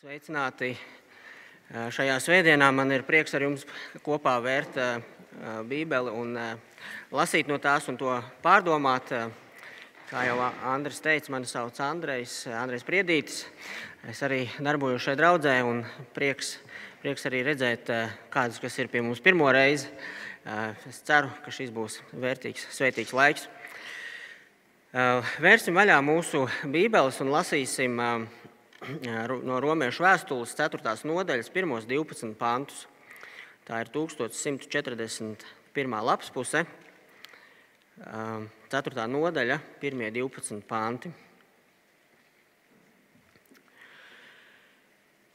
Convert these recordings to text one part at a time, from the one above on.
Sveicināti! Šajā svētdienā man ir prieks ar jums kopā vērt Bībeli un lasīt no tās un to pārdomāt. Kā jau Andris teica, mani sauc Andrejs, Andrejs Priedītis. Es arī darbojos šajā draudzē un prieks, prieks arī redzēt kādus, kas ir pie mums pirmo reizi. Es ceru, ka šis būs vērtīgs, svētīgs laiks. Vērsim vaļā mūsu Bībeles un lasīsim no Romiešu vēstules 4. nodaļas, 1. 12 pantus. Tā ir 1141. lapas puse, 4. nodaļa, 1. 12 panti.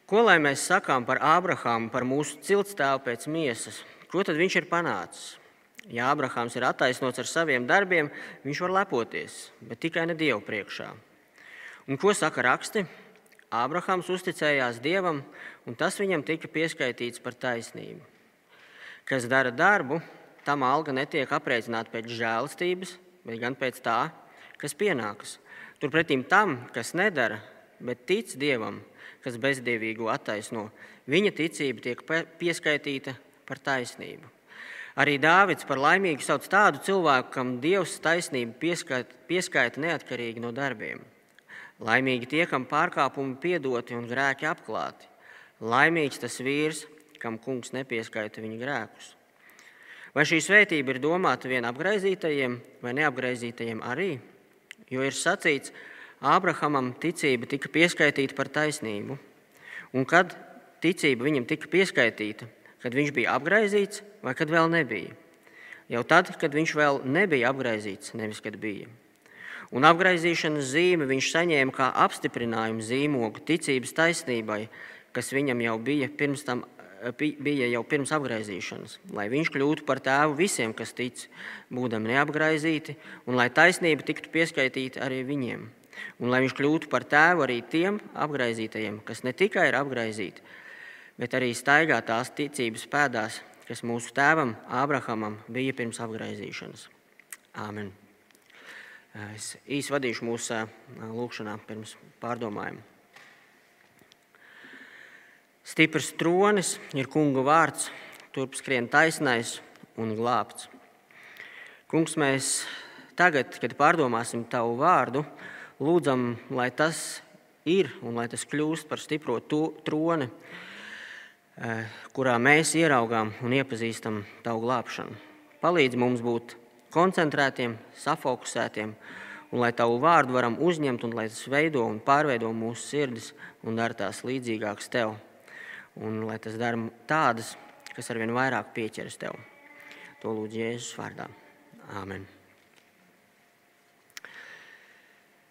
Ko lai mēs sakām par Ābrahāmu, par mūsu ciltstāvu pēc miesas? Ko tad viņš ir panācis? Ja Ābrahāms ir attaisnots ar saviem darbiem, viņš var lepoties, bet tikai ne Dievu priekšā. Un ko saka raksti? Ābrahams uzticējās Dievam, un tas viņam tika pieskaitīts par taisnību. Kas dara darbu, tam alga netiek aprēķināta pēc žēlastības, bet gan pēc tā, kas pienākas. Turpretī tam, kas nedara, bet tic Dievam, kas bezdievīgo attaisno, viņa ticība tiek pieskaitīta par taisnību. Arī Dāvids par laimīgu sauc tādu cilvēku, kam Dievs taisnību pieskaita, pieskaita neatkarīgi no darbiem. Laimīgi tie, kam pārkāpumi piedoti un grēki apklāti. Laimīgs tas vīrs, kam kungs nepieskaita viņa grēkus. Vai šī svētība ir domāta vien apgaizītajiem vai neapgaizītajiem arī? Jo ir sacīts, Ābrahamam ticība tika pieskaitīta par taisnību. Un kad ticība viņam tika pieskaitīta, kad viņš bija apgaizīts vai kad vēl nebija? Jau tad, kad viņš vēl nebija apgaizīts, nevis kad bija un apgaizīšanas zīmi viņš saņēma kā apstiprinājumu zīmogu ticības taisnībai, kas viņam jau bija pirms, tam, bija jau pirms apgaizīšanas, lai viņš kļūtu par tēvu visiem, kas tic, būdami neapgaizīti, un lai taisnība tiktu pieskaitīta arī viņiem. Un lai viņš kļūtu par tēvu arī tiem apgaizītajiem, kas ne tikai ir apgaizīti, bet arī staigā tās ticības pēdās, kas mūsu tēvam Ābrahamam bija pirms apgaizīšanas. Āmen! Es īsi vadīšu mūsu lūkšanā pirms pārdomājuma. Stiprs tronis ir kunga vārds, turp skrien taisnais un glābts. Kungs, mēs tagad, kad pārdomāsim tavu vārdu, lūdzam, lai tas ir un lai tas kļūst par stipro troni, kurā mēs ieraugām un iepazīstam tavu glābšanu. Palīdz mums būt koncentrētiem, safokusētiem, un lai tavu vārdu varam uzņemt, un lai tas veido un pārveido mūsu sirdis un dara tās līdzīgākas tev. Un lai tas dara tādas, kas arvien vairāk pieķeras tev. To lūdzu Jēzus vārdā. Āmen.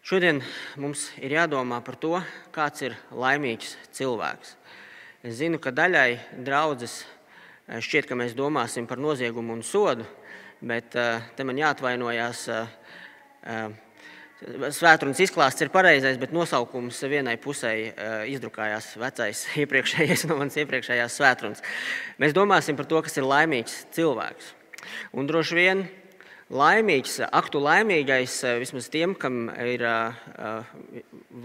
Šodien mums ir jādomā par to, kāds ir laimīgs cilvēks. Es zinu, ka daļai draudzes eh, šķiet, ka mēs domāsim par noziegumu un sodu, bet uh, te man jāatvainojas. Uh, Svētdienas izklāsts ir pareizais, bet nosaukums vienai pusē izdrukājās vecais, iepriekšējais no manas iepriekšējās svētdienas. Mēs domāsim par to, kas ir laimīgs cilvēks. Un droši vien laimīgs, aktu laimīgais, vismaz tiem, kam ir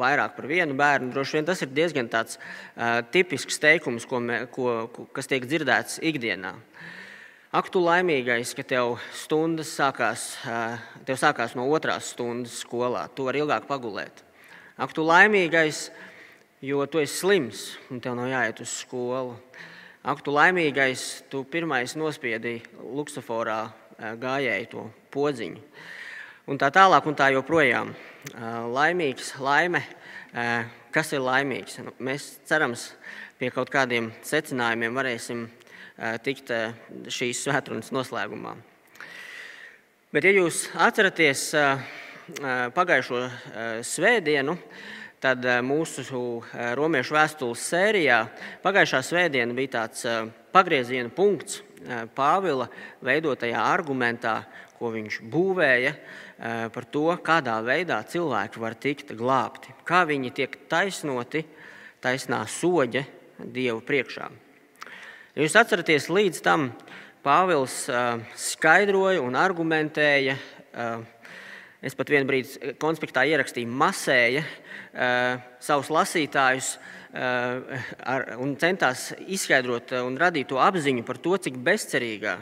vairāk par vienu bērnu, droši vien tas ir diezgan tāds tipisks teikums, ko, ko, kas tiek dzirdēts ikdienā. Ak, tu laimīgais, ka tev stundas sākās, tev sākās no otrās stundas skolā. Tu vari ilgāk pagulēt. Ak, tu laimīgais, jo tu esi slims un tev nav jāiet uz skolu. Ak, tu laimīgais, tu pirmais nospiedīji luksusforā gājēju to podziņu. Un tā tālāk un tā joprojām. Laimīgs, laime. Kas ir laimīgs? Nu, mēs cerams, pie kaut kādiem secinājumiem varēsim tikt šīs svētdienas noslēgumā. Bet, ja jūs atceraties pagājušo svētdienu, tad mūsu romiešu vēstules sērijā pagājušā svētdiena bija tāds pagrieziena punkts Pāvila veidotajā argumentā, ko viņš būvēja par to, kādā veidā cilvēki var tikt glābti, kā viņi tiek taisnoti taisnā soļa Dievu priekšā. Ja jūs atceraties, līdz tam Pāvils skaidroja un argumentēja. Es pat vienu brīdi konspektā ierakstīju, masēja savus lasītājus un centās izskaidrot un radīt to apziņu par to, cik bezcerīgā,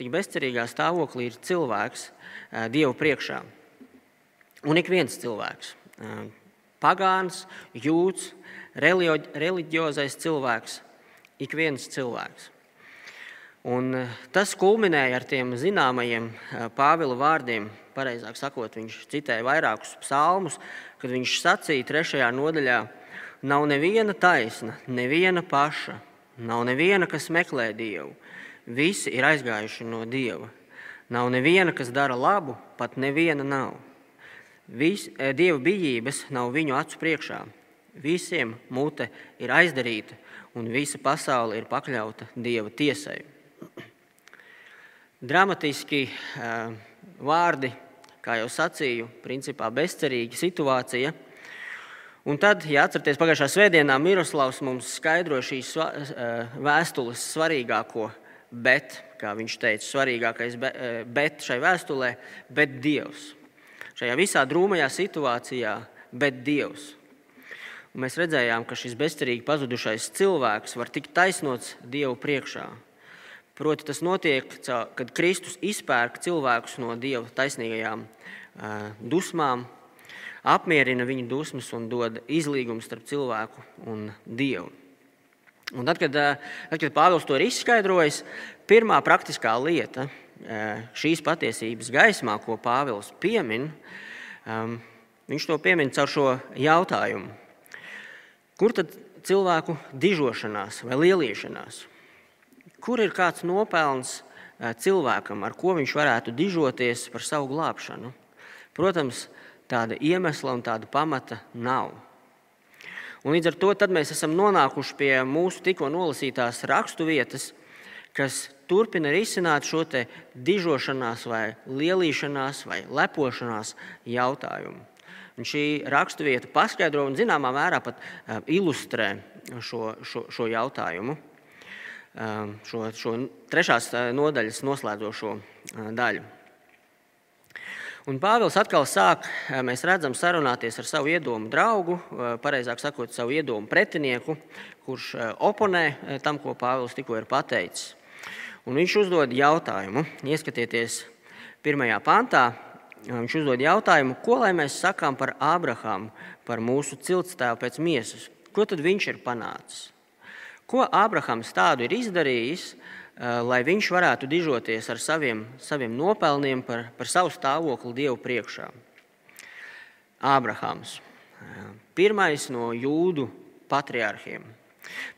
cik bezcerīgā stāvoklī ir cilvēks Dievu priekšā. Un ik viens cilvēks, pagāns, jūts, reliģiozais cilvēks, ik viens cilvēks. Un tas kulminēja ar tiem zināmajiem Pāvila vārdiem. Pareizāk sakot, viņš citēja vairākus psalmus, kad viņš sacīja trešajā nodaļā, nav neviena taisna, neviena paša, nav neviena, kas meklē Dievu. Visi ir aizgājuši no Dieva. Nav neviena, kas dara labu, pat neviena nav. Vis, dieva bijības nav viņu acu priekšā. Visiem mute ir aizdarīta, un visa pasaule ir pakļauta Dieva tiesai. Dramatiski vārdi, kā jau sacīju, principā bezcerīga situācija. Un tad, ja atceraties, pagājušā svētdienā Miroslavs mums skaidroja šīs vēstules svarīgāko, bet, kā viņš teica, svarīgākais bet šai vēstulē, bet Dievs. Šajā visā drūmajā situācijā, bet Dievs. Un mēs redzējām, ka šis bezcerīgi pazudušais cilvēks var tikt taisnots Dievu priekšā. Proti, tas notiek, kad Kristus izpērk cilvēkus no Dieva taisnīgajām dusmām, apmierina viņu dusmas un dod izlīgumu starp cilvēku un Dievu. Un tad, kad, tad, kad Pāvils to ir izskaidrojis, pirmā praktiskā lieta šīs patiesības gaismā, ko Pāvils piemin, viņš to piemin caur šo jautājumu. Kur tad cilvēku dižošanās vai lielīšanās? Kur ir kāds nopelns cilvēkam, ar ko viņš varētu dižoties par savu glābšanu? Protams, tāda iemesla un tāda pamata nav. Un līdz ar to mēs esam nonākuši pie mūsu tikko nolasītās raksturvietas, kas turpina risināt šo dižošanās, vai lielīšanās vai lepošanās jautājumu. Un šī raksturvieta paskaidro un zināmā mērā pat ilustrē šo, šo, šo jautājumu. Um, šo, šo trešās uh, nodaļas noslēdzošo daļu. Un Pāvils atkal sāk, mēs redzam, sarunāties ar savu iedomu draugu, pareizāk sakot, savu iedomu pretinieku, kurš oponē tam, ko Pāvils tikko ir pateicis. Un viņš uzdod jautājumu, ieskatieties pirmajā pantā. Viņš uzdod jautājumu, ko lai mēs sakām par Ābrahāmu, par mūsu ciltstēvu pēc miesas. Ko tad viņš ir panācis? Ko Ābrahams tādu ir izdarījis, eh, lai viņš varētu dižoties ar saviem, saviem nopelniem par, par savu stāvokli Dievu priekšā? Ābrahams, eh, pirmais no jūdu patriarchiem,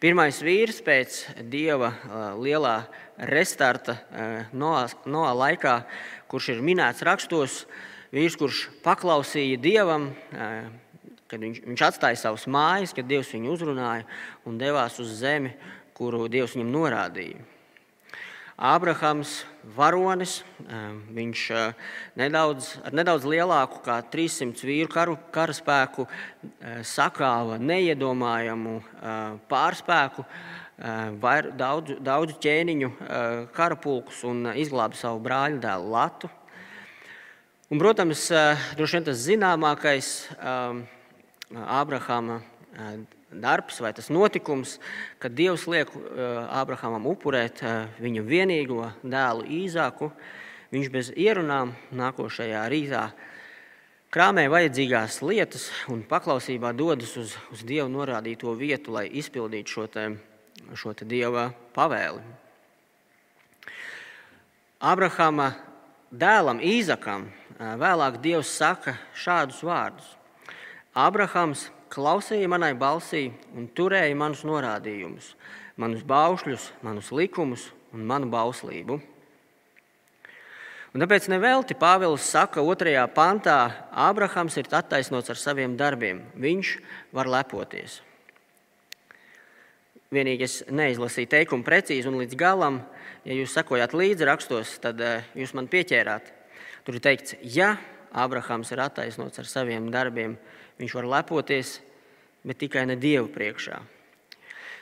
pirmais vīrs pēc Dieva eh, lielā restarta Noā laikā, kurš ir minēts rakstos, vīrs, kurš paklausīja Dievam, kad viņš, viņš atstāja savas mājas, kad Dievs viņu uzrunāja un devās uz zemi, kuru Dievs viņam norādīja. Ābrahams, varonis, viņš nedaudz, ar nedaudz lielāku kā 300 vīru karu, karaspēku sakāva neiedomājamu pārspēku, daudzu, daudzu ķēniņu karapulkus un izglāba savu brāļu dēlu Latu. Un, protams, droši vien tas zināmākais Ābrahama darbs vai tas notikums, kad Dievs liek Ābrahamam upurēt viņa vienīgo dēlu Īzāku. Viņš bez ierunām nākošajā rītā krāmē vajadzīgās lietas un paklausībā dodas uz, uz Dievu norādīto vietu, lai izpildītu šo, te, šo Dieva pavēli. Abrahama dēlam Īzakam vēlāk Dievs saka šādus vārdus: Abrahams klausīja manai balsī un turēja manus norādījumus, manus baušļus, manus likumus un manu bauslību. Un tāpēc nevelti Pāvils saka, 2. pantā, Ābrahams ir attaisnots ar saviem darbiem. Viņš var lepoties. Vienīgi es neizlasīju teikumu precīzi un līdz galam, ja jūs sakojat līdzi rakstos, tad eh, jūs man pieķērāt. Tur ir teikts, ja Ābrahams ir attaisnots ar saviem darbiem, Viņš var lepoties, bet tikai ne Dievu priekšā.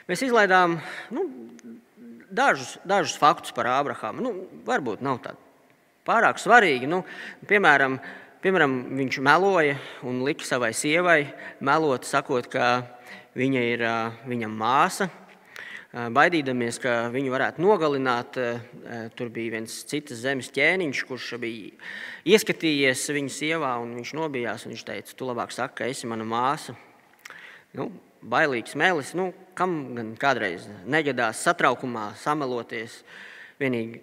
Mēs izlaidām nu, dažus, dažus faktus par Ābrahāmu. Nu, varbūt nav tādi pārāk svarīgi. Nu, piemēram, piemēram, viņš meloja un lika savai sievai melot, sakot, ka viņa ir viņa māsa. Baidīdamies, ka viņu varētu nogalināt, tur bija viens cits zemes ķēniņš, kurš bija ieskatījies viņa sievā, un viņš nobijās. Viņš teica, tu labāk saki, ka esi mana māsa. Nu, bailīgs mēlis, nu, kam gan kādreiz negadās satraukumā sameloties. Vienīgi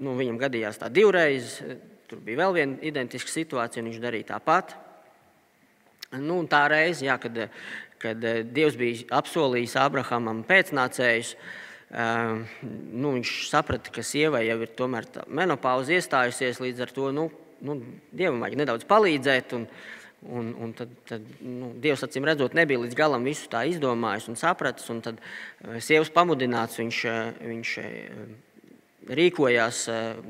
nu, viņam gadījās tā divreiz, tur bija vēl viena identiska situācija, un viņš darīja tāpat. Nu, tā reize, jā, kad kad eh, Dievs bija apsolījis Abrahamam pēcnācējus, eh, nu, viņš saprata, ka sievai jau ir menopauze iestājusies. Līdz ar to nu, nu, Dievam vajag nedaudz palīdzēt. Un, un, un tad, tad nu, Dievs acīm redzot, nebija līdz galam visu tā izdomājis un sapratis. Un tad eh, sievas pamudināts viņš, viņš rīkojās,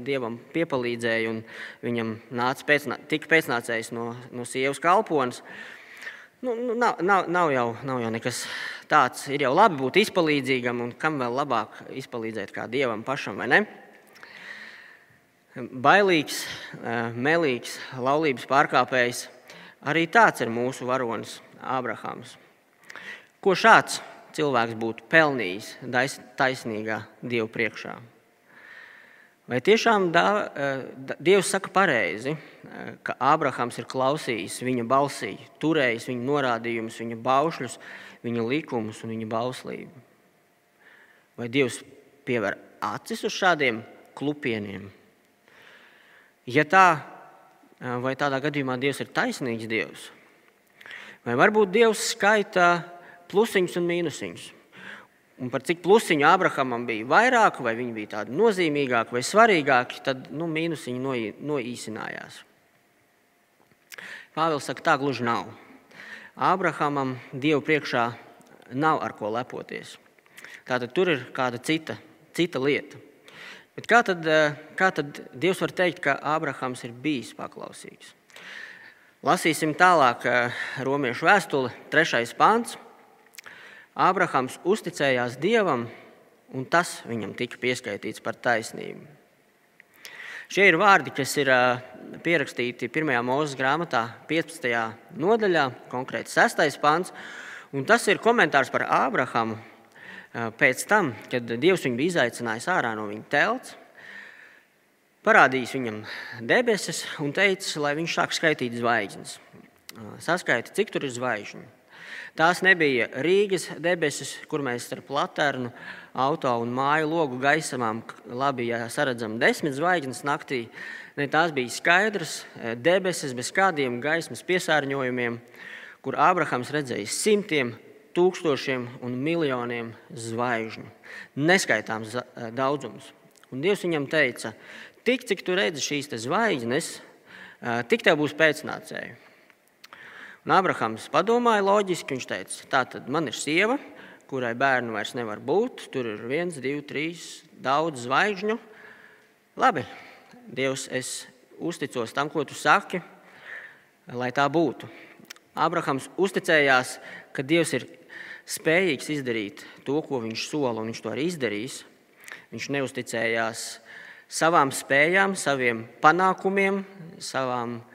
Dievam piepalīdzēja un viņam nāca pēcnā, tika pēcnācējs no, no sievas kalpones. Nu, nu, nav, nav, nav, jau, nav jau nekas tāds. Ir jau labi būt izpalīdzīgam, un kam vēl labāk izpalīdzēt kā dievam pašam, vai ne? Bailīgs, eh, melīgs, laulības pārkāpējs. Arī tāds ir mūsu varonis, Ābrahāms. Ko šāds cilvēks būtu pelnījis taisnīgā Dieva priekšā? Vai tiešām dā, eh, Dievs saka pareizi, eh, ka Ābrahams ir klausījis viņa balsī, turējis viņa norādījumus, viņa baušļus, viņa likumus un viņa bauslību? Vai Dievs pievēr acis uz šādiem klupieniem? Ja tā, eh, vai tādā gadījumā Dievs ir taisnīgs Dievs? Vai varbūt Dievs skaita plusiņus un mīnusiņus? Un par cik plusiņu Abrahamam bija vairāk, vai viņi bija tādi nozīmīgāki vai svarīgāki, tad nu, mīnusiņi no, noīsinājās. Pāvils saka, tā gluži nav. Abrahamam Dievu priekšā nav ar ko lepoties. Tātad tur ir kāda cita, cita lieta. Bet kā tad, eh, kā tad Dievs var teikt, ka Abrahams ir bijis paklausīgs? Lasīsim tālāk eh, Romiešu vēstuli, trešais pāns. Ābrahams uzticējās Dievam, un tas viņam tika pieskaitīts par taisnību. Šie ir vārdi, kas ir pierakstīti 1. mūža grāmatā, 15. nodaļā, konkrēti 6. pāns. Tas ir komentārs par Ābrahamu pēc tam, kad Dievs viņu bija izaicinājis ārā no viņa telts, parādījis viņam debesis un teicis, lai viņš sāk skaitīt zvaigznes. Saskaiti, cik tur ir zvaigžņu. Tās nebija Rīgas debesis, kur mēs ar platernu, auto un māju logu gaismām labi saredzam desmit zvaigznes naktī. Ne, tās bija skaidras e, debesis bez kādiem gaismas piesārņojumiem, kur Ābrahams redzēja simtiem, tūkstošiem un miljoniem zvaigžņu. Neskaitāms e, daudzums. Un Dievs viņam teica, tik cik tu redzi šīs zvaigznes, e, tik tev būs pēcnācēji. Un Abrahams padomāja loģiski. Viņš teica, tā tad man ir sieva, kurai bērnu vairs nevar būt. Tur ir viens, divi, trīs, daudz zvaigžņu. Labi, Dievs, es uzticos tam, ko tu saki, lai tā būtu. Abrahams uzticējās, ka Dievs ir spējīgs izdarīt to, ko viņš sola, un viņš to arī izdarīs. Viņš neusticējās savām spējām, saviem panākumiem, savām Ehm,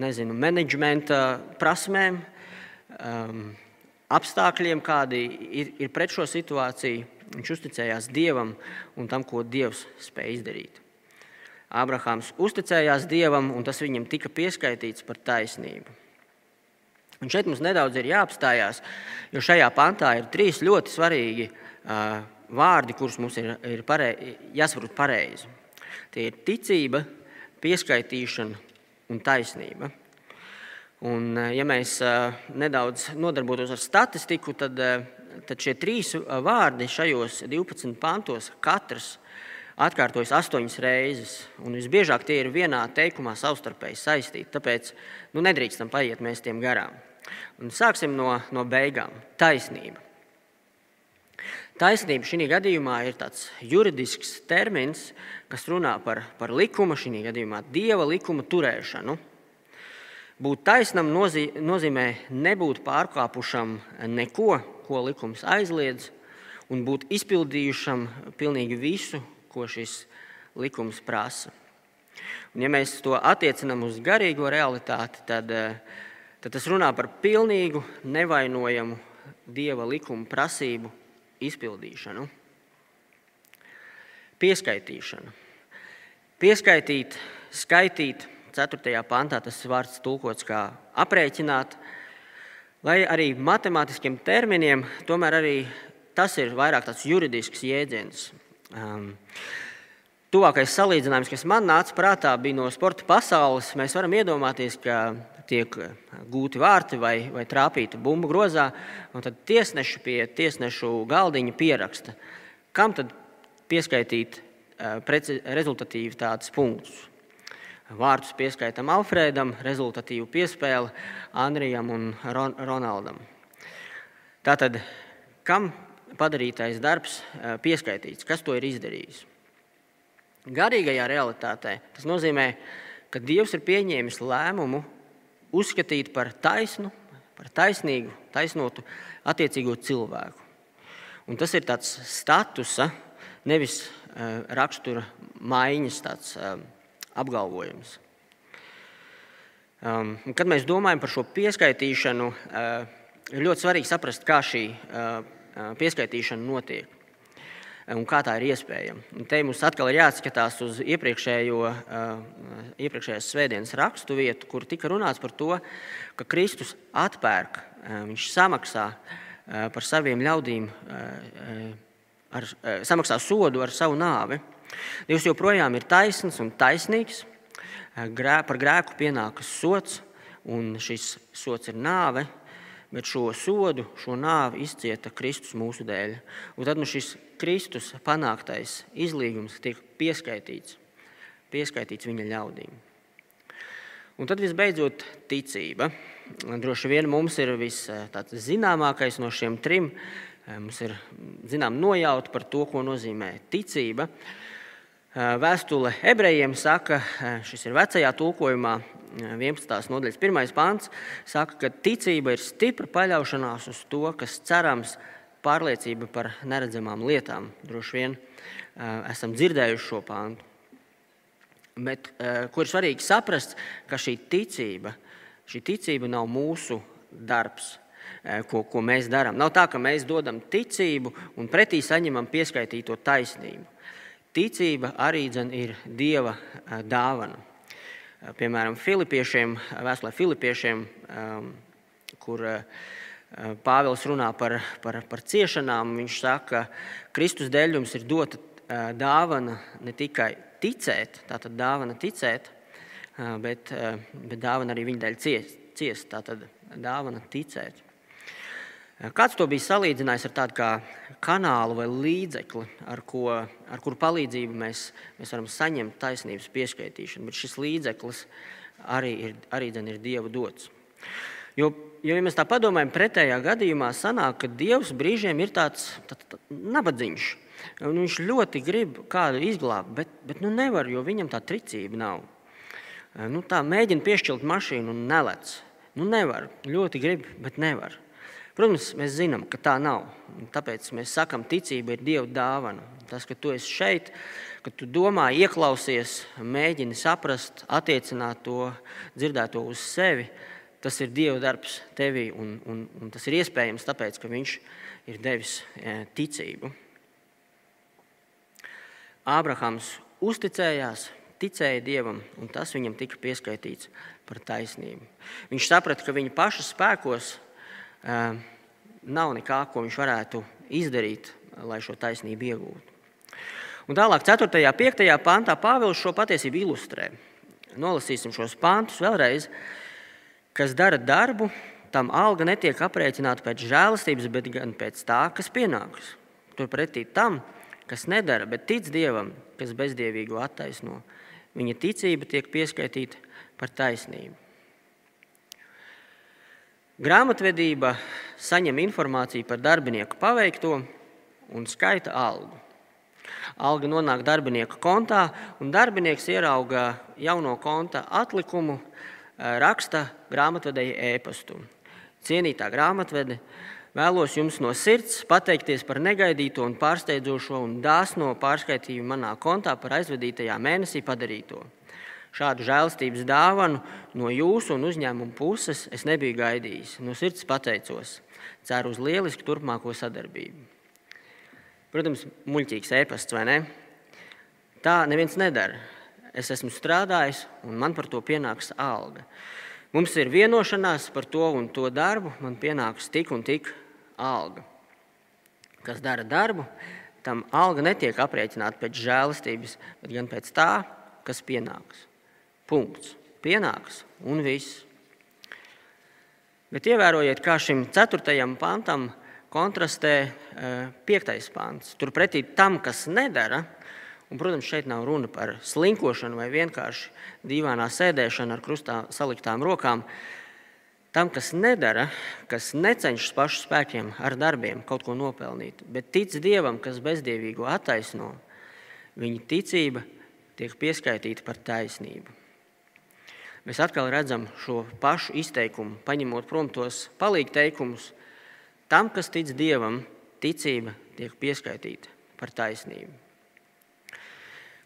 nezinu, menedžmenta prasmēm, ehm, apstākļiem, kādi ir, ir pret šo situāciju. Viņš uzticējās Dievam un tam, ko Dievs spēja izdarīt. Abrahāms uzticējās Dievam, un tas viņam tika pieskaitīts par taisnību. Un šeit mums nedaudz ir jāapstājās, jo šajā pantā ir trīs ļoti svarīgi uh, vārdi, kurus mums ir, ir parei, jāsaprot pareizi. Tie ir ticība, pieskaitīšana un taisnība. Un, eh, ja mēs eh, nedaudz nodarbotos ar statistiku, tad, eh, tad šie trīs vārdi šajos 12 pantos katrs atkārtojas astoņas reizes. Visbiežāk tie ir vienā teikumā savstarpēji saistīti. Tāpēc nu, nedrīkstam paiet mēs tiem garām. Un sāksim no, no beigām. Taisnība. Taisnība šī gadījumā ir tāds juridisks termins, kas runā par, par likuma, šī gadījumā dieva likuma turēšanu. Būt taisnam nozīmē nebūt pārkāpušam neko, ko likums aizliedz, un būt izpildījušam pilnīgi visu, ko šis likums prasa. Un, ja mēs to attiecinām uz garīgo realitāti, tad, tad tas runā par pilnīgu, nevainojamu dieva likuma prasību izpildīšanu. Pieskaitīšana. Pieskaitīt, skaitīt, 4. pantā tas vārds tulkots kā aprēķināt, lai arī matemātiskiem terminiem, tomēr arī tas ir vairāk tāds juridisks jēdziens. Um, Tuvākais salīdzinājums, kas man nāca prātā, bija no sporta pasaules. Mēs varam iedomāties, ka tiek gūti vārti vai, vai trāpīta bumbu grozā, un tad tiesneši pie tiesnešu galdiņa pieraksta, kam tad pieskaitīt rezultatīvi tādus punktus. Vārdus pieskaitam Alfrēdam, rezultatīvu piespēli Andrijam un Ron Ronaldam. Tātad, kam padarītais darbs pieskaitīts, kas to ir izdarījis? Garīgajā realitātē tas nozīmē, ka Dievs ir pieņēmis lēmumu uzskatīt par taisnu, par taisnīgu, taisnotu attiecīgo cilvēku. Un tas ir tāds statusa, nevis uh, rakstura maiņas tāds, uh, apgalvojums. Um, kad mēs domājam par šo pieskaitīšanu, uh, ir ļoti svarīgi saprast, kā šī uh, pieskaitīšana notiek un kā tā ir iespējama. Un te mums atkal ir jāatskatās uz iepriekšējo, uh, iepriekšējās svētdienas rakstu vietu, kur tika runāts par to, ka Kristus atpērk, uh, viņš samaksā uh, par saviem ļaudīm, ar, samaksā sodu ar savu nāvi. Dievs joprojām ir taisns un taisnīgs. Par grēku pienākas sots, un šis sots ir nāve bet šo sodu, šo nāvi izcieta Kristus mūsu dēļ. Un tad nu šis Kristus panāktais izlīgums tiek pieskaitīts, pieskaitīts viņa ļaudīm. Un tad visbeidzot ticība. Droši vien mums ir viszināmākais no šiem trim. Mums ir zinām nojauta par to, ko nozīmē ticība. Vēstule ebrejiem saka, šis ir vecajā tulkojumā, 11. nodaļas 1. pāns, saka, ka ticība ir stipra paļaušanās uz to, kas cerams, pārliecība par neredzamām lietām. Droši vien esam dzirdējuši šo pāntu. Bet, kur ir svarīgi saprast, ka šī ticība, šī ticība nav mūsu darbs, ko, ko mēs darām. Nav tā, ka mēs dodam ticību un pretī saņemam pieskaitīto taisnību. Ticība arī ir Dieva dāvana. Piemēram, Filipiešiem, vēstulē Filipiešiem, kur Pāvils runā par, par, par ciešanām, viņš saka, ka Kristus dēļ jums ir dota dāvana ne tikai ticēt, tātad dāvana ticēt, bet, bet dāvana arī viņa dēļ ciest, ciest tātad dāvana ticēt. Kāds to bija salīdzinājis ar tādu kā kanālu vai līdzekli, ar, ko, ar kuru palīdzību mēs, mēs varam saņemt taisnības pieskaitīšanu, bet šis līdzeklis arī ir, arī ir Dieva dots. Jo, jo, ja mēs tā padomājam, pretējā gadījumā sanāk, ka Dievs brīžiem ir tāds tā, tā, nabadzīgs. Viņš ļoti grib kādu izglābt, bet, bet nu nevar, jo viņam tā tricība nav. Nu, tā mēģina piešķirt mašīnu un nelec. Nu, nevar, ļoti grib, bet nevar. Protams, mēs zinām, ka tā nav. Tāpēc mēs sakām, ticība ir Dieva dāvana. Tas, ka tu esi šeit, ka tu domā, ieklausies, mēģini saprast, attiecināt to dzirdēto uz sevi, tas ir Dieva darbs tevī. Un, un, un tas ir iespējams tāpēc, ka Viņš ir devis e, ticību. Ābrahams uzticējās, ticēja Dievam, un tas viņam tika pieskaitīts par taisnību. Viņš saprata, ka viņa paša spēkos nav nekā, ko viņš varētu izdarīt, lai šo taisnību iegūtu. Un tālāk, 4. un 5. pantā Pāvils šo patiesību ilustrē. Nolasīsim šos pantus vēlreiz. Kas dara darbu, tam alga netiek aprēķināta pēc žēlastības, bet gan pēc tā, kas pienāks. Turpretī tam, kas nedara, bet tic Dievam, kas bezdievīgu attaisno, viņa ticība tiek pieskaitīta par taisnību. Grāmatvedība saņem informāciju par darbinieku paveikto un skaita algu. Alga nonāk darbinieka kontā, un darbinieks ierauga jauno konta atlikumu, eh, raksta grāmatvedēja ēpastu. Cienītā grāmatvede, vēlos jums no sirds pateikties par negaidīto un pārsteidzošo un dāsno pārskaitījumu manā kontā par aizvadītajā mēnesī padarīto. Šādu žēlstības dāvanu no jūsu un uzņēmuma puses es nebiju gaidījis. No sirds pateicos. Ceru uz lielisku turpmāko sadarbību. Protams, muļķīgs e-pasts, vai ne? Tā neviens nedara. Es esmu strādājis, un man par to pienāks alga. Mums ir vienošanās par to un to darbu, man pienāks tik un tik alga. Kas dara darbu, tam alga netiek aprēķināta pēc žēlastības, bet gan pēc tā, kas pienāks. Punkts. Pienāks un viss. Bet ievērojiet, kā šim ceturtajam pantam kontrastē e, piektais pants. Turpretī tam, kas nedara, un, protams, šeit nav runa par slinkošanu vai vienkārši dīvainā sēdēšanu ar krustā saliktām rokām. Tam, kas nedara, kas necenšas pašu spēkiem ar darbiem kaut ko nopelnīt, bet tic Dievam, kas bezdievīgo attaisno, viņa ticība tiek pieskaitīta par taisnību mēs atkal redzam šo pašu izteikumu, paņemot prom tos palīgu teikumus. Tam, kas tic Dievam, ticība tiek pieskaitīta par taisnību.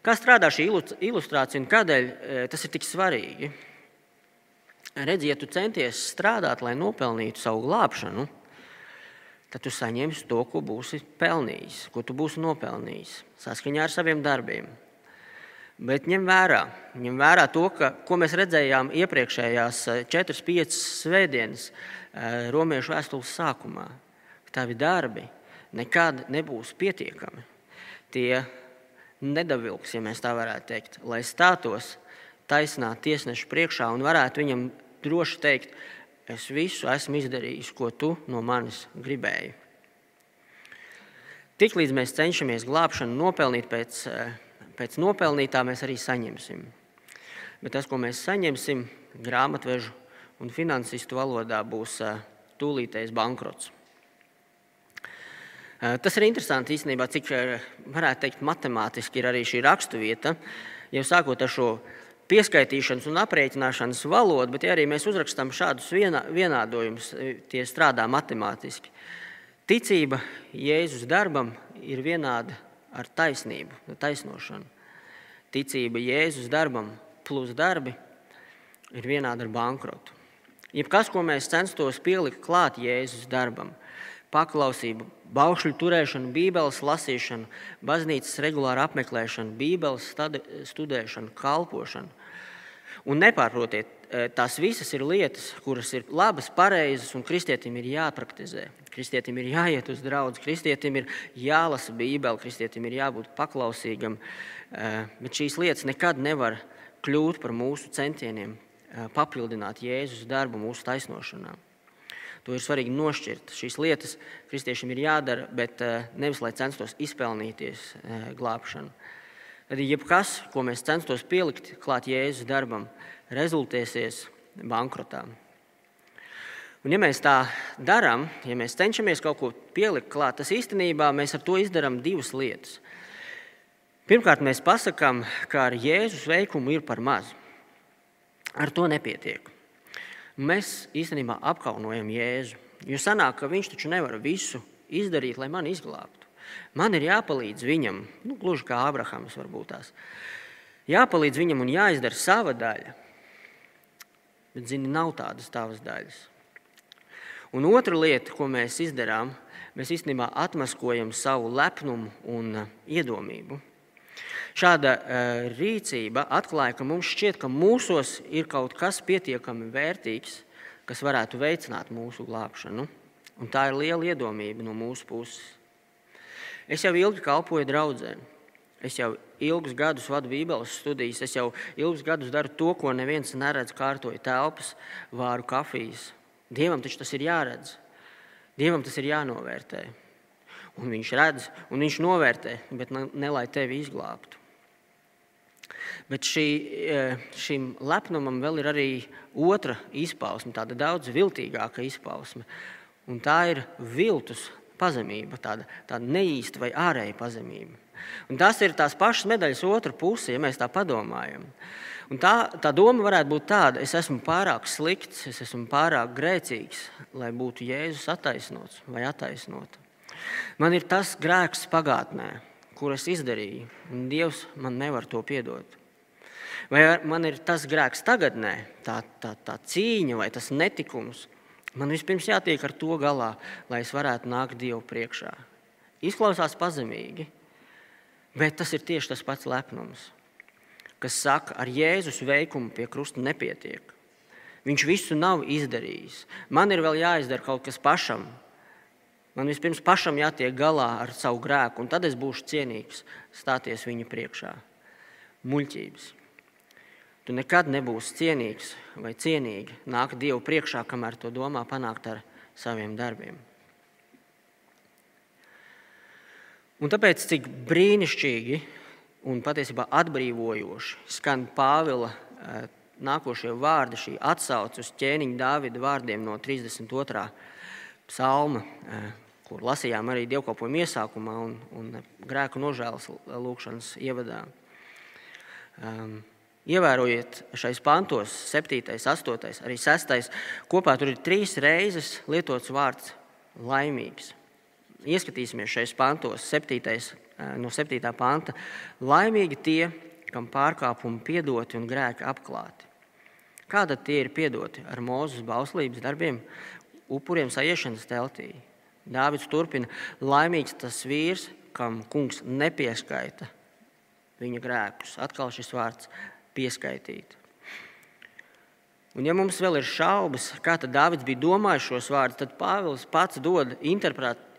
Kā strādā šī ilustrācija un kādēļ e, tas ir tik svarīgi? Redziet, ja tu centies strādāt, lai nopelnītu savu glābšanu, tad tu saņemsi to, ko būsi pelnījis, ko tu būsi nopelnījis saskaņā ar saviem darbiem. Bet ņem vērā, ņem vērā to, ka, ko mēs redzējām iepriekšējās 4-5 eh, svētdienas eh, romiešu vēstules sākumā. Tavi darbi nekad nebūs pietiekami. Tie nedavilks, ja mēs tā varētu teikt, lai stātos taisnā tiesneša priekšā un varētu viņam droši teikt, es visu esmu izdarījis, ko tu no manis gribēji. Tiklīdz mēs cenšamies glābšanu nopelnīt pēc uh, pēc nopelnītā mēs arī saņemsim. Bet tas, ko mēs saņemsim, grāmatvežu un finansistu valodā, būs tūlītējs bankrots. Tas ir interesanti īstenībā, cik varētu teikt, matemātiski ir arī šī raksturvieta. Jau sākot ar šo pieskaitīšanas un aprēķināšanas valodu, bet ja arī mēs uzrakstām šādus vienādojumus, tie strādā matemātiski. Ticība Jēzus darbam ir vienāda ar taisnību, taisnošanu. Ticība Jēzus darbam plus darbi ir vienāda ar bankrotu. Jebkas, ko mēs censtos pielikt klāt Jēzus darbam, paklausību, baušļu turēšanu, bībeles lasīšanu, baznīcas regulāru apmeklēšanu, bībeles studēšanu, kalpošanu. Un nepārprotiet, tās visas ir lietas, kuras ir labas, pareizas, un kristietim ir jāpraktizē. Kristietim ir jāiet uz draugu, kristietim ir jālasa Bībele, kristietim ir jābūt paklausīgam. Eh, bet šīs lietas nekad nevar kļūt par mūsu centieniem eh, papildināt Jēzus darbu mūsu taisnošanā. To ir svarīgi nošķirt. Šīs lietas kristiešiem ir jādara, bet nevis lai censtos izpelnīties glābšanu. Tad jebkas, ko mēs censtos pielikt klāt Jēzus darbam, rezultēsies bankrotā. Un, ja mēs tā darām, ja mēs cenšamies kaut ko pielikt klāt, tas īstenībā mēs ar to izdarām divas lietas. Pirmkārt, mēs pasakām, ka ar Jēzus veikumu ir par maz. Ar to nepietiek. Mēs īstenībā apkaunojam Jēzu. Jo sanāk, ka viņš taču nevar visu izdarīt, lai mani izglābtu. Man ir jāpalīdz viņam, nu, gluži kā Abrahams varbūt tās. Jāpalīdz viņam un jāizdara sava daļa. Bet, zini, nav tādas tavas daļas. Un otra lieta, ko mēs darām, mēs īstenībā atmaskojam savu lepnumu un uh, iedomību. Šāda uh, rīcība atklāja, ka mums šķiet, ka mūsos ir kaut kas pietiekami vērtīgs, kas varētu veicināt mūsu glābšanu. Un tā ir liela iedomība no mūsu puses. Es jau ilgi kalpoju draugiem. Es jau ilgus gadus vadu Bībeles studijas, es jau ilgus gadus daru to, ko neviens neredz, kārtoju telpas, vāru kafijas. Dievam taču tas ir jāredz. Dievam tas ir jānovērtē. Un viņš redz, un viņš novērtē, bet ne, ne lai tevi izglābtu. Bet šī, e, šim lepnumam vēl ir arī otra izpausme, tāda daudz viltīgāka izpausme. Un tā ir viltus pazemība, tāda, tāda neīsta vai ārēja pazemība. Un tas ir tās pašas medaļas otra puse, ja mēs tā padomājam. Un tā, tā doma varētu būt tāda, es esmu pārāk slikts, es esmu pārāk grēcīgs, lai būtu Jēzus attaisnots vai attaisnota. Man ir tas grēks pagātnē, kur es izdarīju, un Dievs man nevar to piedot. Vai man ir tas grēks tagadnē, tā, tā, tā cīņa vai tas netikums? Man vispirms jātiek ar to galā, lai es varētu nākt Dievu priekšā. Izklausās pazemīgi, bet tas ir tieši tas pats lepnums, kas saka, ar Jēzus veikumu pie krusta nepietiek. Viņš visu nav izdarījis. Man ir vēl jāizdara kaut kas pašam. Man vispirms pašam jātiek galā ar savu grēku, un tad es būšu cienīgs stāties viņa priekšā. Muļķības. Tu nekad nebūsi cienīgs vai cienīgi nākt Dievu priekšā, kamēr to domā panākt ar saviem darbiem. Un tāpēc cik brīnišķīgi un patiesībā atbrīvojoši skan Pāvila eh, nākošie vārdi, šī atsauce uz ķēniņa Dāvida vārdiem no 32. psalma, eh, kur lasījām arī dievkalpojuma iesākumā un, un grēku nožēlas lūkšanas ievadā. Um, Ievērojiet šais pantos, 7, 8, arī 6. Kopā tur ir trīs reizes lietots vārds laimīgs. Ieskatīsimies šais pantos, 7, eh, no 7. panta. Laimīgi tie, kam pārkāpumi piedoti un grēki apklāti. Kāda tie ir piedoti ar mūzes bauslības darbiem, upuriem sajiešanas teltī? Dāvids turpina, laimīgs tas vīrs, kam kungs nepieskaita viņa grēkus. Atkal šis vārds pieskaitīt. Un, ja mums vēl ir šaubas, kā Dārvids bija domājis šos vārdus, tad Pāvils pats dod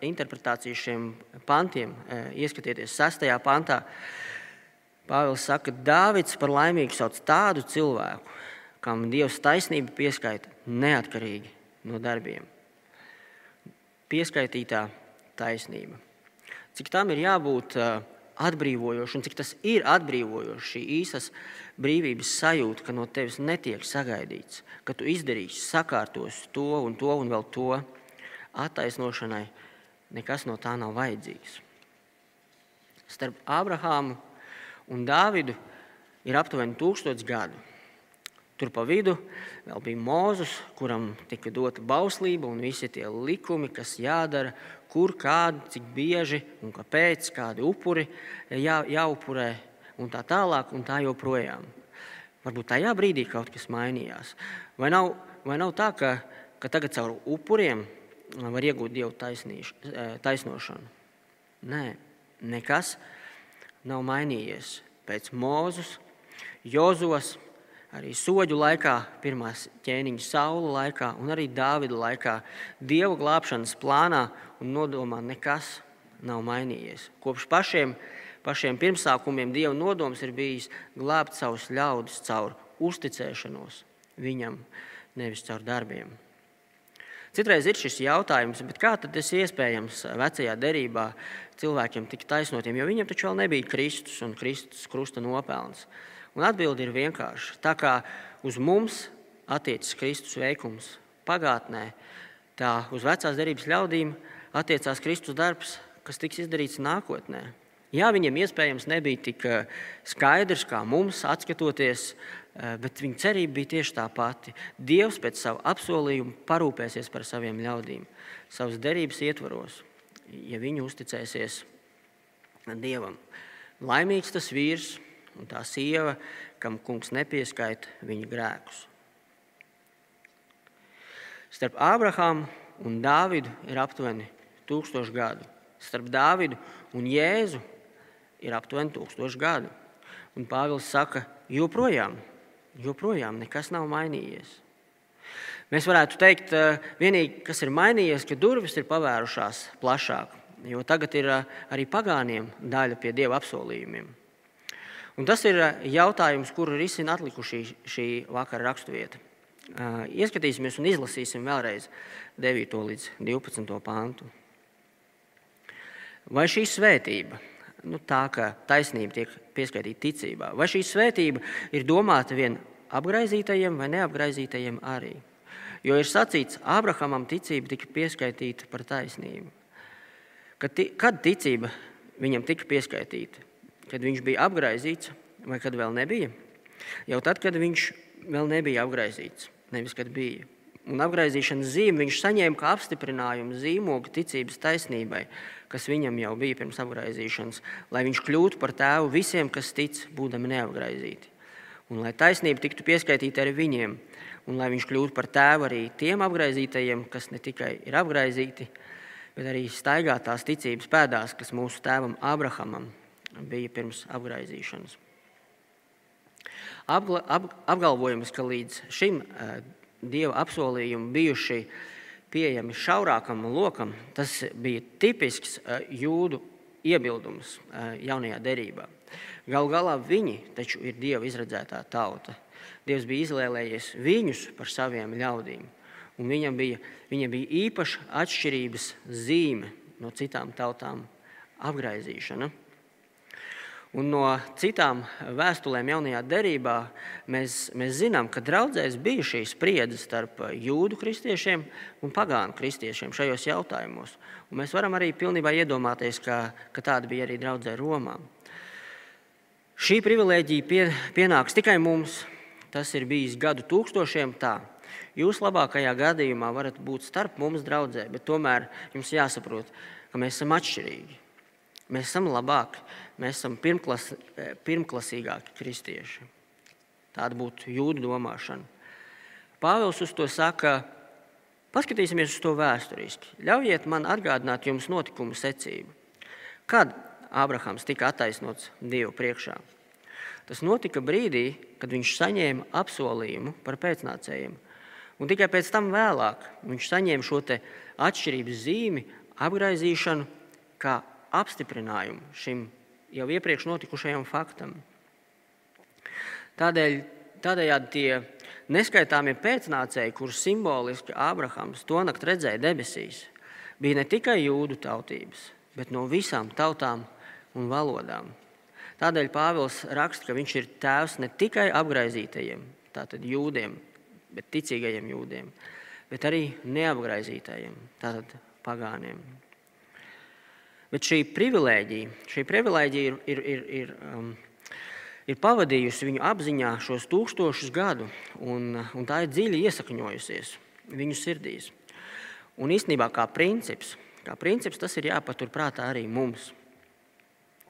interpretāciju šiem pantiem. E, ieskatieties, 6. pantā. Pāvils saka, ka Dārvids par laimīgu sauc tādu cilvēku, kam Dievs taisnība pieskaita neatkarīgi no darbiem. Pieskaitītā taisnība. Cik tam ir jābūt uh, atbrīvojoši un cik tas ir atbrīvojoši, šī īsas brīvības sajūta, ka no tevis netiek sagaidīts, ka tu izdarīsi, sakārtos to un to un vēl to. Attaisnošanai nekas no tā nav vajadzīgs. Starp Ābrahāmu un Dāvidu ir aptuveni tūkstots gadu. Tur pa vidu vēl bija Mozus, kuram tika dota bauslība un visi tie likumi, kas jādara, kur, kādi, cik bieži un kāpēc, kādi upuri jā, jāupurē un tā tālāk un tā joprojām. Varbūt tajā brīdī kaut kas mainījās. Vai nav, vai nav tā, ka, ka tagad caur upuriem var iegūt dievu taisnīš, taisnošanu? Nē, nekas nav mainījies. Pēc Mūzus, Jozos, arī soļu laikā, pirmās ķēniņa saula laikā un arī Dāvida laikā. Dieva glābšanas plānā un nodomā nekas nav mainījies. Kopš pašiem, pašiem pirmsākumiem Dieva nodoms ir bijis glābt savus ļaudis caur uzticēšanos viņam, nevis caur darbiem. Citreiz ir šis jautājums, kā tas iespējams vecajā derībā cilvēkiem tikt taisnotiem, jo viņiem taču vēl nebija Kristus un Kristus krusta nopelns. Un atbilde ir vienkārša. Tā kā uz mums attiecas Kristus veikums pagātnē, tā uz vecās derības ļaudīm attiecās Kristus darbs, kas tiks izdarīts nākotnē. Jā, viņiem iespējams nebija tik eh, skaidrs kā mums, skatoties, eh, bet viņa cerība bija tieši tā pati. Dievs pēc savu apsolījumu parūpēsies par saviem ļaudīm, savas derības ietvaros, ja viņi uzticēsies Dievam. Laimīgs tas vīrs, un tā sieva, kam kungs nepieskaita viņa grēkus. Starp Ābrahāmu un Dāvidu ir aptuveni tūkstoši gadu. Starp Dāvidu un Jēzu ir aptuveni tūkstoši gadu. Un Pāvils saka, joprojām, joprojām nekas nav mainījies. Mēs varētu teikt, ka vienīgi kas ir mainījies, ka durvis ir pavērušās plašāk, jo tagad ir arī pagāniem daļa pie dieva apsolījumiem. Un tas ir eh, jautājums, kuru risina atlikušī šī vakara raksturvieta. Eh, ieskatīsimies un izlasīsim vēlreiz 9. līdz 12. pāntu. Vai šī svētība, nu tā kā taisnība tiek pieskaitīta ticībā, vai šī svētība ir domāta vien apgaizītajiem vai neapgaizītajiem arī? Jo ir sacīts, Abrahamam ticība tika pieskaitīta par taisnību. Kad, kad ticība viņam tika pieskaitīta? kad viņš bija apgaizīts, vai kad vēl nebija? Jau tad, kad viņš vēl nebija apgaizīts, nevis kad bija. Un apgaizīšanas zīme viņš saņēma kā apstiprinājumu zīmogu ticības taisnībai, kas viņam jau bija pirms apgaizīšanas, lai viņš kļūtu par tēvu visiem, kas tic, būdami neapgaizīti. un lai taisnība tiktu pieskaitīta arī viņiem, un lai viņš kļūtu par tēvu arī tiem apgaizītajiem, kas ne tikai ir apgaizīti, bet arī staigā tās ticības pēdās, kas mūsu tēvam Abrahamam bija pirms apgaizīšanas. Apgla, ap, apgalvojums, ka līdz šim uh, dieva apsolījumam bijuši pieejami šaurākam lokam, tas bija tipisks jūdu iebildums jaunajā derībā. Galu galā viņi taču ir Dieva izredzētā tauta. Dievs bija izvēlējies viņus par saviem ļaudīm, un viņam bija, viņam bija īpaša atšķirības zīme no citām tautām - apgaizīšana. Un no citām vēstulēm jaunajā derībā mēs, mēs zinām, ka draudzēs bija šī spriedze starp jūdu kristiešiem un pagānu kristiešiem šajos jautājumos. Un mēs varam arī pilnībā iedomāties, ka, ka tāda bija arī draudzē Romā. Šī privilēģija pie, pienāks tikai mums. Tas ir bijis gadu tūkstošiem tā. Jūs labākajā gadījumā varat būt starp mums draudzē, bet tomēr jums jāsaprot, ka mēs esam atšķirīgi. Mēs esam labāki, mēs esam pirmklas, pirmklasīgāki kristieši. Tāda būtu jūdu domāšana. Pāvils uz to saka, paskatīsimies uz to vēsturiski. Ļaujiet man atgādināt jums notikumu secību. Kad Ābrahams tika attaisnots Dievu priekšā. Tas notika brīdī, kad viņš saņēma apsolījumu par pēcnācējiem. Un tikai pēc tam vēlāk viņš saņēma šo atšķirības zīmi, apgaizīšanu, kā apstiprinājumu šim jau iepriekš notikušajam faktam. Tādēļ, tādējādi tie neskaitāmie pēcnācēji, kurus simboliski Ābrahams to naktī redzēja debesīs, bija ne tikai jūdu tautības, bet no visām tautām un valodām. Tādēļ Pāvils raksta, ka viņš ir tēvs ne tikai apgaizītajiem, tātad jūdiem, bet ticīgajiem jūdiem, bet arī neapgaizītajiem, tātad pagāniem. Bet šī privilēģija, šī privilēģija ir, ir, ir, ir, um, ir pavadījusi viņu apziņā šos tūkstošus gadu, un, un tā ir dziļi iesakņojusies viņu sirdīs. Un īstenībā kā princips, kā princips tas ir jāpaturprātā arī mums.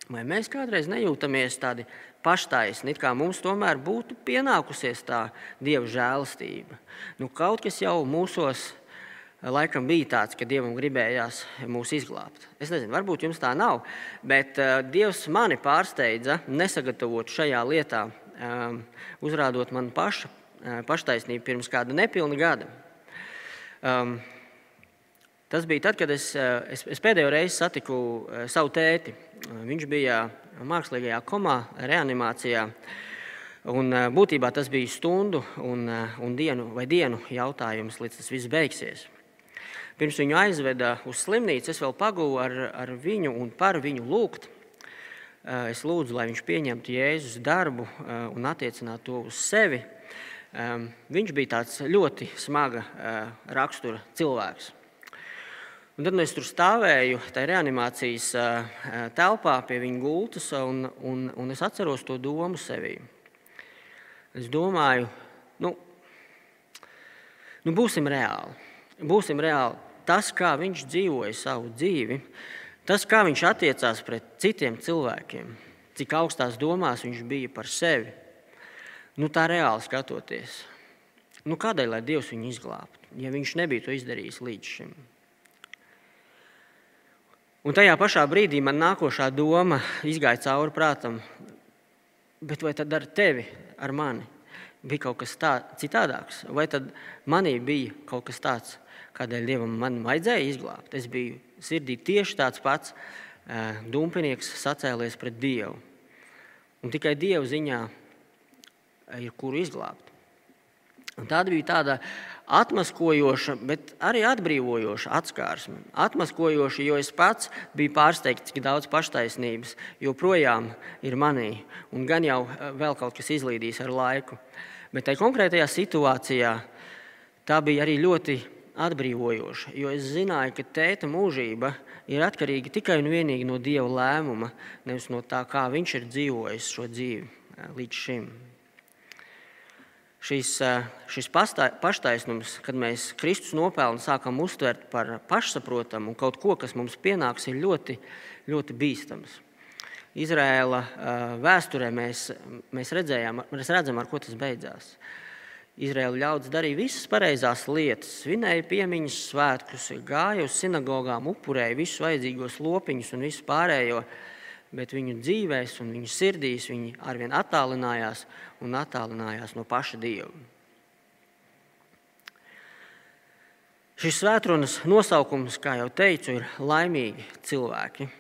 Vai mēs kādreiz nejūtamies tādi paštaisni, kā mums tomēr būtu pienākusies tā dieva žēlastība? Nu, kaut kas jau mūsos eh, laikam bija tāds, ka dievam gribējās mūs izglābt. Es nezinu, varbūt jums tā nav, bet uh, dievs mani pārsteidza nesagatavot šajā lietā, um, uzrādot man paša, uh, paštaisnību pirms kāda nepilna gada. Um, Tas bija tad, kad es, eh, es, es pēdējo reizi satiku eh, savu tēti. Viņš bija mākslīgajā komā, reanimācijā. Un, eh, būtībā tas bija stundu un, un dienu vai dienu jautājums, līdz tas viss beigsies. Pirms viņu aizveda uz slimnīcu, es vēl pagūvu ar, ar viņu un par viņu lūgt. Es lūdzu, lai viņš pieņemtu Jēzus darbu un attiecinātu to uz sevi. Viņš bija tāds ļoti smaga rakstura cilvēks. Un tad nu, es tur stāvēju tajā reanimācijas telpā pie viņa gultas, un, un, un es atceros to domu sevī. Es domāju, nu, nu būsim reāli. Būsim reāli. Tas, kā viņš dzīvoja savu dzīvi, tas, kā viņš attiecās pret citiem cilvēkiem, cik augstās domās viņš bija par sevi, nu, tā reāli skatoties. Nu, kādēļ lai Dievs viņu izglābtu, ja viņš nebija to izdarījis līdz šim? Un tajā pašā brīdī man nākošā doma izgāja cauri prātam, bet vai tad ar tevi, ar mani, bija kaut kas tāds citādāks? Vai tad manī bija kaut kas tāds, kādēļ Dievam man vajadzēja izglābt? Es biju sirdī tieši tāds pats dumpinieks, sacēlies pret Dievu. Un tikai Dieva ziņā ir kuru izglābt. Un tāda bija tāda atmaskojoša, bet arī atbrīvojoša atskārsme. Atmaskojoša, jo es pats biju pārsteigts, cik daudz paštaisnības joprojām ir manī, un gan jau eh, vēl kaut kas izlīdīs ar laiku. Bet tajā konkrētajā situācijā tā bija arī ļoti atbrīvojoša, jo es zināju, ka tēta mūžība ir atkarīga tikai un vienīgi no Dieva lēmuma, nevis no tā, kā viņš ir dzīvojis šo dzīvi eh, līdz šim šis, eh, šis paštaisnums, kad mēs Kristus nopelnu sākam uztvert par pašsaprotamu un kaut ko, kas mums pienāks, ir ļoti, ļoti bīstams. Izraēla vēsturē mēs, mēs, redzējām, mēs redzam, ar ko tas beidzās. Izraēla ļaudis darīja visas pareizās lietas, svinēja piemiņas svētkus, gāja uz sinagogām, upurēja visus vajadzīgos lopiņus un visu pārējo, bet viņu dzīvēs un viņu sirdīs viņi arvien attālinājās un attālinājās no paša Dieva. Šis svētrunas nosaukums, kā jau teicu, ir laimīgi cilvēki.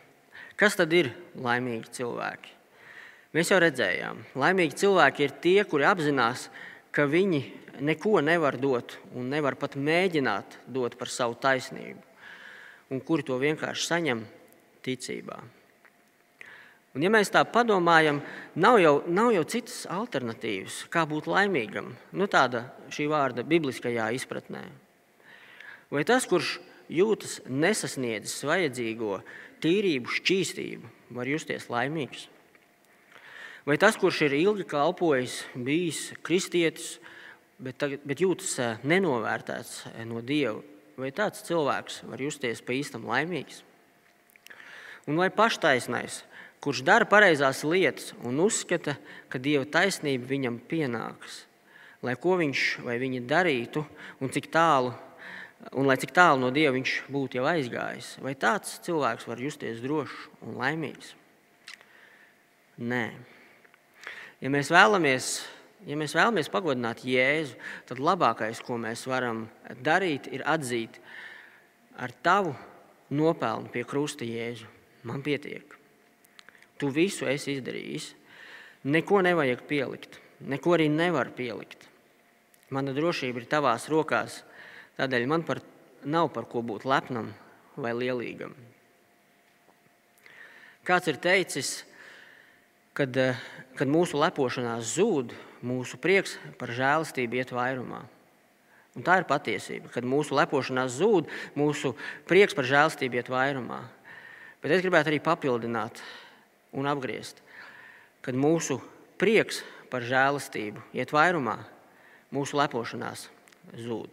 Kas tad ir laimīgi cilvēki? Mēs jau redzējām, laimīgi cilvēki ir tie, kuri apzinās, ka ka viņi neko nevar dot un nevar pat mēģināt dot par savu taisnību, un kuri to vienkārši saņem ticībā. Un, ja mēs tā padomājam, nav jau, nav jau citas alternatīvas, kā būt laimīgam, nu, tāda šī vārda bibliskajā izpratnē. Vai tas, kurš jūtas nesasniedzis vajadzīgo tīrību, šķīstību, var justies laimīgs? Vai tas, kurš ir ilgi kalpojis, bijis kristietis, bet, tagad, bet jūtas eh, nenovērtēts eh, no Dieva, vai tāds cilvēks var justies pa īstam laimīgs? Un vai paštaisnais, kurš dara pareizās lietas un uzskata, ka Dieva taisnība viņam pienāks, lai ko viņš vai viņa darītu un cik tālu, un lai cik tālu no Dieva viņš būtu jau aizgājis, vai tāds cilvēks var justies drošs un laimīgs? Nē. Ja mēs vēlamies, ja mēs vēlamies pagodināt Jēzu, tad labākais, ko mēs varam darīt, ir atzīt ar tavu nopelnu pie krusta Jēzu. Man pietiek. Tu visu esi izdarījis. Neko nevajag pielikt. Neko arī nevar pielikt. Mana drošība ir tavās rokās. Tādēļ man par, nav par ko būt lepnam vai lielīgam. Kāds ir teicis, kad, eh, kad mūsu lepošanās zūd, mūsu prieks par žēlastību iet vairumā. Un tā ir patiesība. Kad mūsu lepošanās zūd, mūsu prieks par žēlastību iet vairumā. Bet es gribētu arī papildināt un apgriezt, kad mūsu prieks par žēlastību iet vairumā, mūsu lepošanās zūd.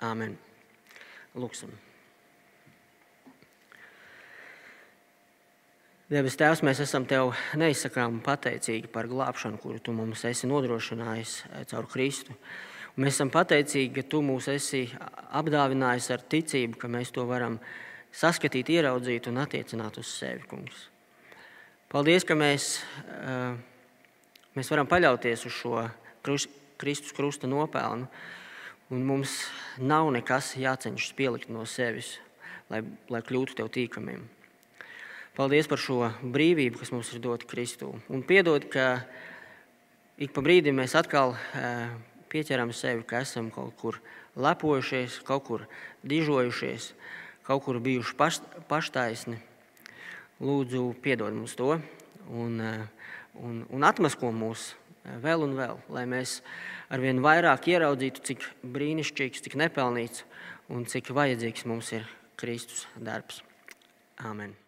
Āmen. Lūksim. Debes Tēvs, mēs esam Tev neizsakām pateicīgi par glābšanu, kuru Tu mums esi nodrošinājis eh, caur Kristu. Un mēs esam pateicīgi, ka Tu mūs esi apdāvinājis ar ticību, ka mēs to varam saskatīt, ieraudzīt un attiecināt uz sevi, Kungs. Paldies, ka mēs, eh, mēs varam paļauties uz šo Kristus krusta nopelnu, un mums nav nekas jācenšas pielikt no sevis, lai, lai kļūtu Tev tīkamiem. Paldies par šo brīvību, kas mums ir dota Kristū. Un piedod, ka ik pa brīdim mēs atkal eh, pieķeram sevi, ka esam kaut kur lepojušies, kaut kur dižojušies, kaut kur bijuši paš, paštaisni. Lūdzu, piedod mums to un, eh, un, un atmasko mūs eh, vēl un vēl, lai mēs arvien vairāk ieraudzītu, cik brīnišķīgs, cik nepelnīts un cik vajadzīgs mums ir Kristus darbs. Āmen!